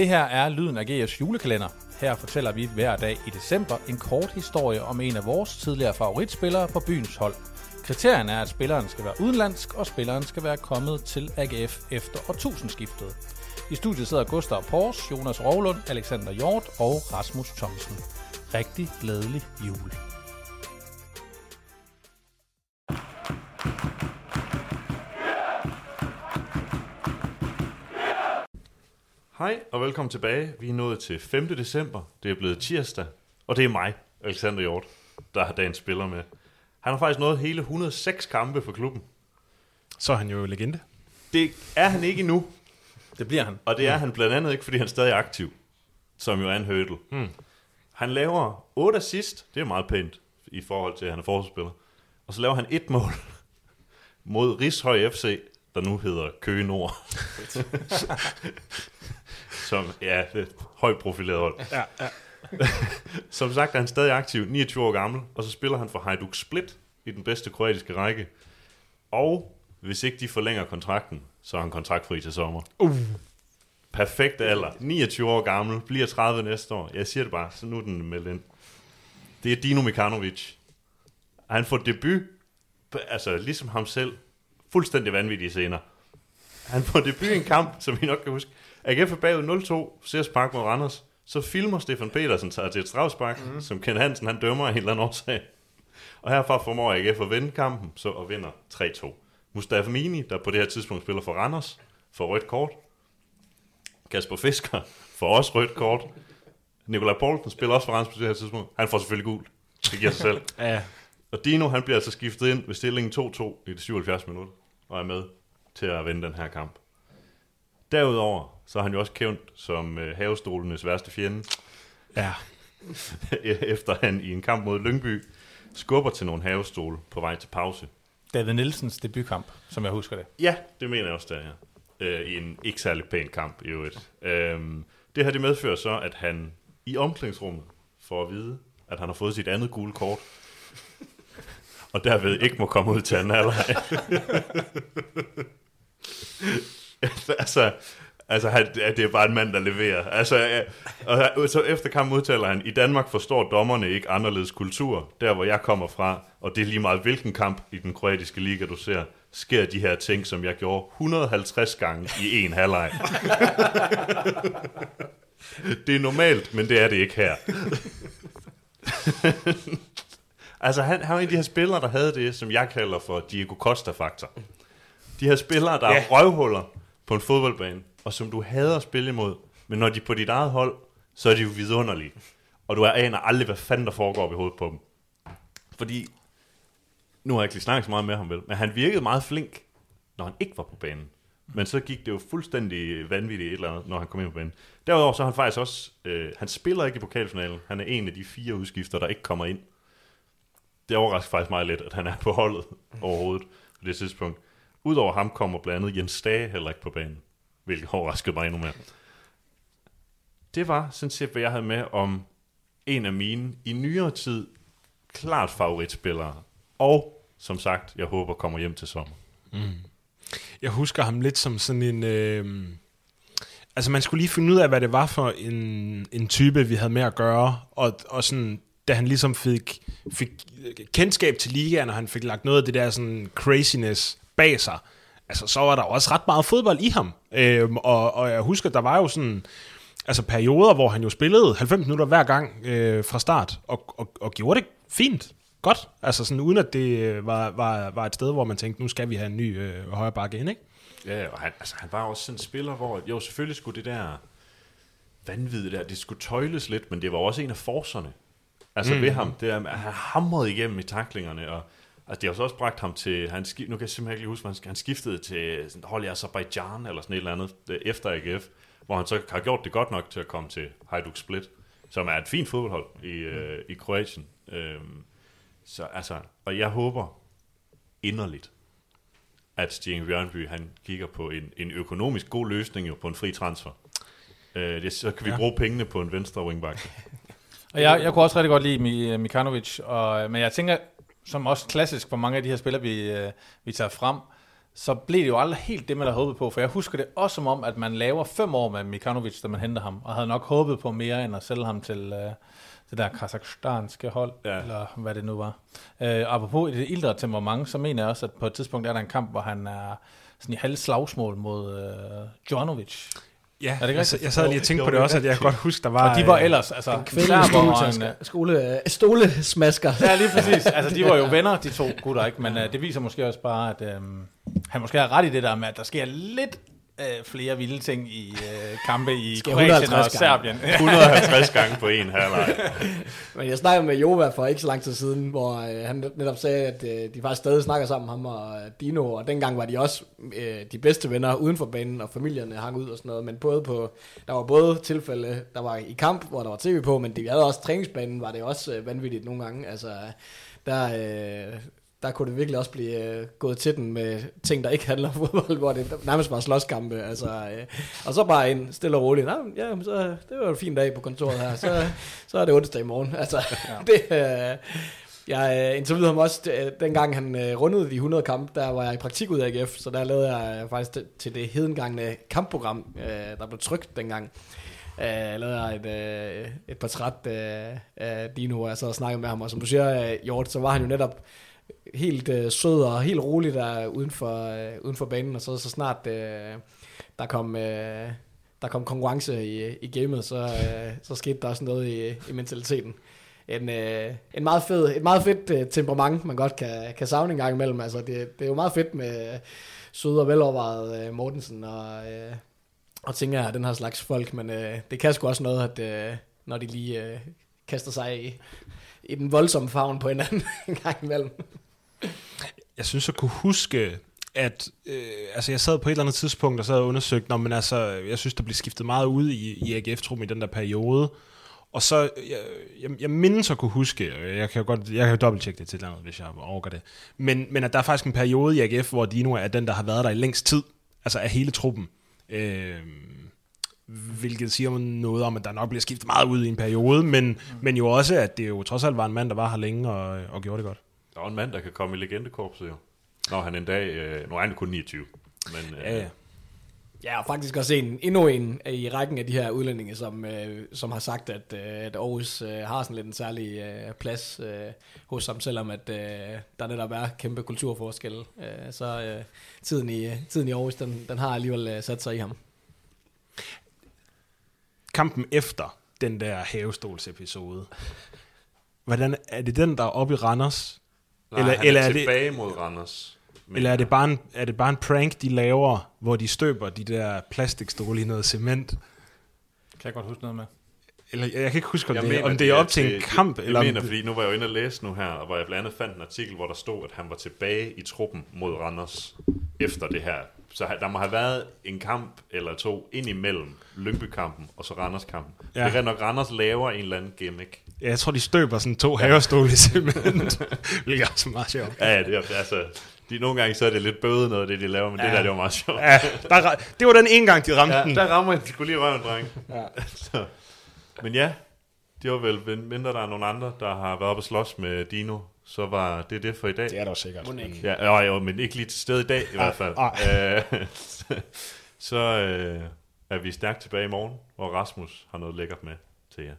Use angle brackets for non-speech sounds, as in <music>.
Det her er Lyden af GF's julekalender. Her fortæller vi hver dag i december en kort historie om en af vores tidligere favoritspillere på byens hold. Kriterierne er, at spilleren skal være udenlandsk, og spilleren skal være kommet til AGF efter årtusindskiftet. I studiet sidder Gustav Pors, Jonas Rovlund, Alexander Hjort og Rasmus Thomsen. Rigtig glædelig jul. Hej og velkommen tilbage. Vi er nået til 5. december. Det er blevet tirsdag, og det er mig, Alexander Hjort, der har dagens spiller med. Han har faktisk nået hele 106 kampe for klubben. Så er han jo legende. Det er han ikke endnu, Det bliver han. og det er han blandt andet ikke, fordi han stadig er aktiv, som jo er en hurdle. Hmm. Han laver 8 assist, det er meget pænt i forhold til, at han er forsvarsspiller. Og så laver han et mål mod Rishøj FC, der nu hedder Køge Nord. <laughs> som, ja, det et højt profileret hold. Ja, ja. <laughs> Som sagt er han stadig aktiv, 29 år gammel, og så spiller han for Hajduk Split i den bedste kroatiske række. Og hvis ikke de forlænger kontrakten, så er han kontraktfri til sommer. Uh. Perfekt alder. 29 år gammel, bliver 30 næste år. Jeg siger det bare, så nu er den meldt ind. Det er Dino Mikanovic. Han får debut, altså ligesom ham selv, fuldstændig vanvittige scener. Han får debut i en kamp, som I nok kan huske. AGF er bagud 0-2, Sears Park mod Randers. Så filmer Stefan Petersen tager til et strafspark, mm. som Ken Hansen han dømmer af en eller anden årsag. Og herfra formår AGF at vinde kampen, så og vinder 3-2. Mustafa Mini, der på det her tidspunkt spiller for Randers, får rødt kort. Kasper Fisker får også rødt kort. Nikolaj Poulsen spiller også for Randers på det her tidspunkt. Han får selvfølgelig gult. Det giver sig selv. ja. Og Dino, han bliver altså skiftet ind ved stillingen 2-2 i det 77 minutter, og er med til at vinde den her kamp. Derudover, så er han jo også kendt som øh, havestolenes værste fjende, ja. <laughs> efter han i en kamp mod Lyngby skubber til nogle havestole på vej til pause. David Nielsens debutkamp, som jeg husker det. Ja, det mener jeg også, der er. Øh, I en ikke særlig pæn kamp i øvrigt. Øhm, det her det medfører så, at han i omklædningsrummet får at vide, at han har fået sit andet gule kort, og derved ikke må komme ud til anden halvleg. <laughs> altså, altså han, det er bare en mand, der leverer. Altså, og så efter kampen udtaler han, i Danmark forstår dommerne ikke anderledes kultur, der hvor jeg kommer fra, og det er lige meget hvilken kamp i den kroatiske liga, du ser, sker de her ting, som jeg gjorde 150 gange i en halvleg. <laughs> det er normalt, men det er det ikke her. <laughs> altså, han, han var en af de her spillere, der havde det, som jeg kalder for Diego Costa-faktor. De her spillere, der ja. er røvhuller på en fodboldbane, og som du hader at spille imod, men når de er på dit eget hold, så er de jo vidunderlige. Og du aner aldrig, hvad fanden der foregår i hovedet på dem. Fordi, nu har jeg ikke lige snakket så meget med ham vel, men han virkede meget flink, når han ikke var på banen. Men så gik det jo fuldstændig vanvittigt et eller andet, når han kom ind på banen. Derudover så er han faktisk også, øh, han spiller ikke i pokalfinalen. Han er en af de fire udskifter, der ikke kommer ind. Det overrasker faktisk meget lidt, at han er på holdet overhovedet på det tidspunkt. Udover ham kommer blandt andet Jens Stage heller ikke på banen, hvilket overraskede mig endnu mere. Det var sådan set, hvad jeg havde med om en af mine i nyere tid klart favoritspillere. Og som sagt, jeg håber kommer hjem til sommer. Mm. Jeg husker ham lidt som sådan en... Øh, altså, man skulle lige finde ud af, hvad det var for en, en type, vi havde med at gøre. Og, og sådan, da han ligesom fik, fik øh, kendskab til ligaen, og han fik lagt noget af det der sådan craziness bag sig, altså, så var der også ret meget fodbold i ham. Øhm, og, og jeg husker, der var jo sådan altså perioder, hvor han jo spillede 90 minutter hver gang øh, fra start, og, og, og gjorde det fint. Godt. Altså sådan, uden at det øh, var, var, var et sted, hvor man tænkte, nu skal vi have en ny øh, højre bakke ind, ikke? Ja, og han, altså, han var også sådan en spiller, hvor jo selvfølgelig skulle det der vanvittige der, det skulle tøjles lidt, men det var også en af forserne. Altså mm. ved ham, det er, han hamrede igennem i taklingerne, og altså, det har så også bragt ham til, han nu kan jeg simpelthen ikke huske, han, han skiftede til sådan, hold i Azerbaijan, eller sådan et eller andet, øh, efter AGF, hvor han så har gjort det godt nok til at komme til Hajduk Split, som er et fint fodboldhold i, øh, i Kroatien. Øhm, så altså, og jeg håber inderligt, at Stjeng Bjørnby, han kigger på en, en økonomisk god løsning jo på en fri transfer. Øh, det, så kan vi ja. bruge pengene på en venstre wingback. <laughs> Og jeg, jeg kunne også rigtig godt lide Mi- Mikanovic, og, men jeg tænker, som også klassisk for mange af de her spillere, vi, øh, vi tager frem, så blev det jo aldrig helt det, man havde håbet på. For jeg husker det også som om, at man laver fem år med Mikanovic, da man henter ham, og havde nok håbet på mere, end at sælge ham til øh, det der kazakhstanske hold, Ja. eller hvad det nu var. Øh, apropos det ildre temperament, så mener jeg også, at på et tidspunkt er der en kamp, hvor han er sådan i halv slagsmål mod øh, Djornovic. Ja, det ikke jeg, rigtigt? jeg sad lige og tænkte på det det er også, at jeg kan godt huske, der var... Og de var øh, ellers, altså, en, stoletasker. øh, Skole, stolesmasker. Ja, lige præcis. <laughs> Altså, de var jo venner, de to gutter, ikke? Men uh, det viser måske også bare, at uh, han måske har ret i det der med, at der sker lidt uh, flere vilde ting i uh, kampe i Kroatien og 150 gange. Serbien. <laughs> 150 gange på en halvleg. <laughs> Men jeg snakkede med Jova for ikke så lang tid siden, hvor øh, han netop sagde, at øh, de faktisk stadig snakker sammen, ham og øh, Dino, og dengang var de også øh, de bedste venner uden for banen, og familierne hang ud og sådan noget, men både på, der var både tilfælde, der var i kamp, hvor der var tv på, men de havde også træningsbanen, var det også øh, vanvittigt nogle gange, altså der, øh, der kunne det virkelig også blive øh, gået til den med ting, der ikke handler om <laughs> fodbold, hvor det nærmest var slåskampe. Altså, øh, og så bare en stille og roligt. Nå, ja, så, det var en fin dag på kontoret her. Så, så er det onsdag i morgen. Altså, ja. <laughs> det, øh, jeg øh, interviewede ham også, øh, dengang han øh, rundede de 100 kampe, der var jeg i praktik ud af AGF, så der lavede jeg øh, faktisk det, til det hedengangne kampprogram, øh, der blev trygt dengang. Øh, jeg lavede jeg et, øh, et portræt øh, af Dino, hvor jeg sad og snakkede med ham, og som du siger, øh, Hjort, så var han jo netop helt øh, sød og helt rolig der uden for, øh, uden for banen, og så, så snart øh, der kom... Øh, der kom konkurrence i, i gamet, så, øh, så skete der også noget i, i mentaliteten. En, øh, en meget fed, et meget fedt øh, temperament, man godt kan, kan savne en gang imellem. Altså, det, det er jo meget fedt med øh, søde og velovervejet øh, Mortensen og, øh, og tænker den her slags folk, men øh, det kan sgu også noget, at øh, når de lige øh, kaster sig i, i den voldsomme favn på hinanden <laughs> en gang imellem. Jeg synes, jeg kunne huske, at øh, altså jeg sad på et eller andet tidspunkt og sad og undersøgte, når men altså, jeg synes, der blev skiftet meget ud i, i AGF-truppen i den der periode. Og så, jeg, jeg, jeg mindes at kunne huske, jeg kan jo godt, jeg kan jo dobbelttjekke det til et eller andet, hvis jeg overgår det, men, men at der er faktisk en periode i AGF, hvor Dino er den, der har været der i længst tid, altså af hele truppen. Øh, hvilket siger noget om, at der nok bliver skiftet meget ud i en periode, men, mm. men jo også, at det jo trods alt var en mand, der var her længe og, og gjorde det godt. Der er en mand, der kan komme i legendekorpset jo. Når han en dag, øh, nu er han kun 29. Men, øh, Ja, ja. Ja, og faktisk også en, endnu en i rækken af de her udlændinge, som, øh, som har sagt, at, øh, at Aarhus øh, har sådan lidt en særlig øh, plads øh, hos ham, selvom at øh, der netop er kæmpe kulturforskelle. Øh, så øh, tiden, i, tiden i Aarhus, den, den har alligevel øh, sat sig i ham. Kampen efter den der havestolsepisode, hvordan er det den, der er oppe i Randers? nej, eller- han eller er, er det- tilbage mod Randers. Men, Eller er det, bare en, er det bare en prank, de laver, hvor de støber de der plastikstole i noget cement? Kan jeg godt huske noget med. Eller jeg kan ikke huske, om, Jeg det, mener, om det er op til en det- kamp. Jeg eller om mener, fordi nu var jeg jo inde og læse nu her, og hvor jeg blandt andet fandt en artikel, hvor der stod, at han var tilbage i truppen mod Randers efter det her. Så der må have været en kamp eller to ind imellem Lyngby-kampen og så Randers-kampen. Ja. Det er nok, Randers laver en eller anden gimmick. Ja, jeg tror, de støber sådan to havestole <laughs> i cement. hvilket er også meget sjovt. Ja, det er, altså, de, nogle gange så er det lidt bøde noget det, de laver, men ja. det der, det var meget sjovt. Ja, der, det var den ene gang, de ramte Ja, den. der rammer jeg skulle lige røven, dreng. Ja. <laughs> så. Men ja, det var vel, mindre der er nogen andre, der har været oppe og slås med Dino, så var det det for i dag. Det er der sikkert. Må ikke. Ja, jo, jo, men ikke lige til stede i dag i hvert fald. Øh, <laughs> så øh, er vi stærkt tilbage i morgen, hvor Rasmus har noget lækkert med til jer.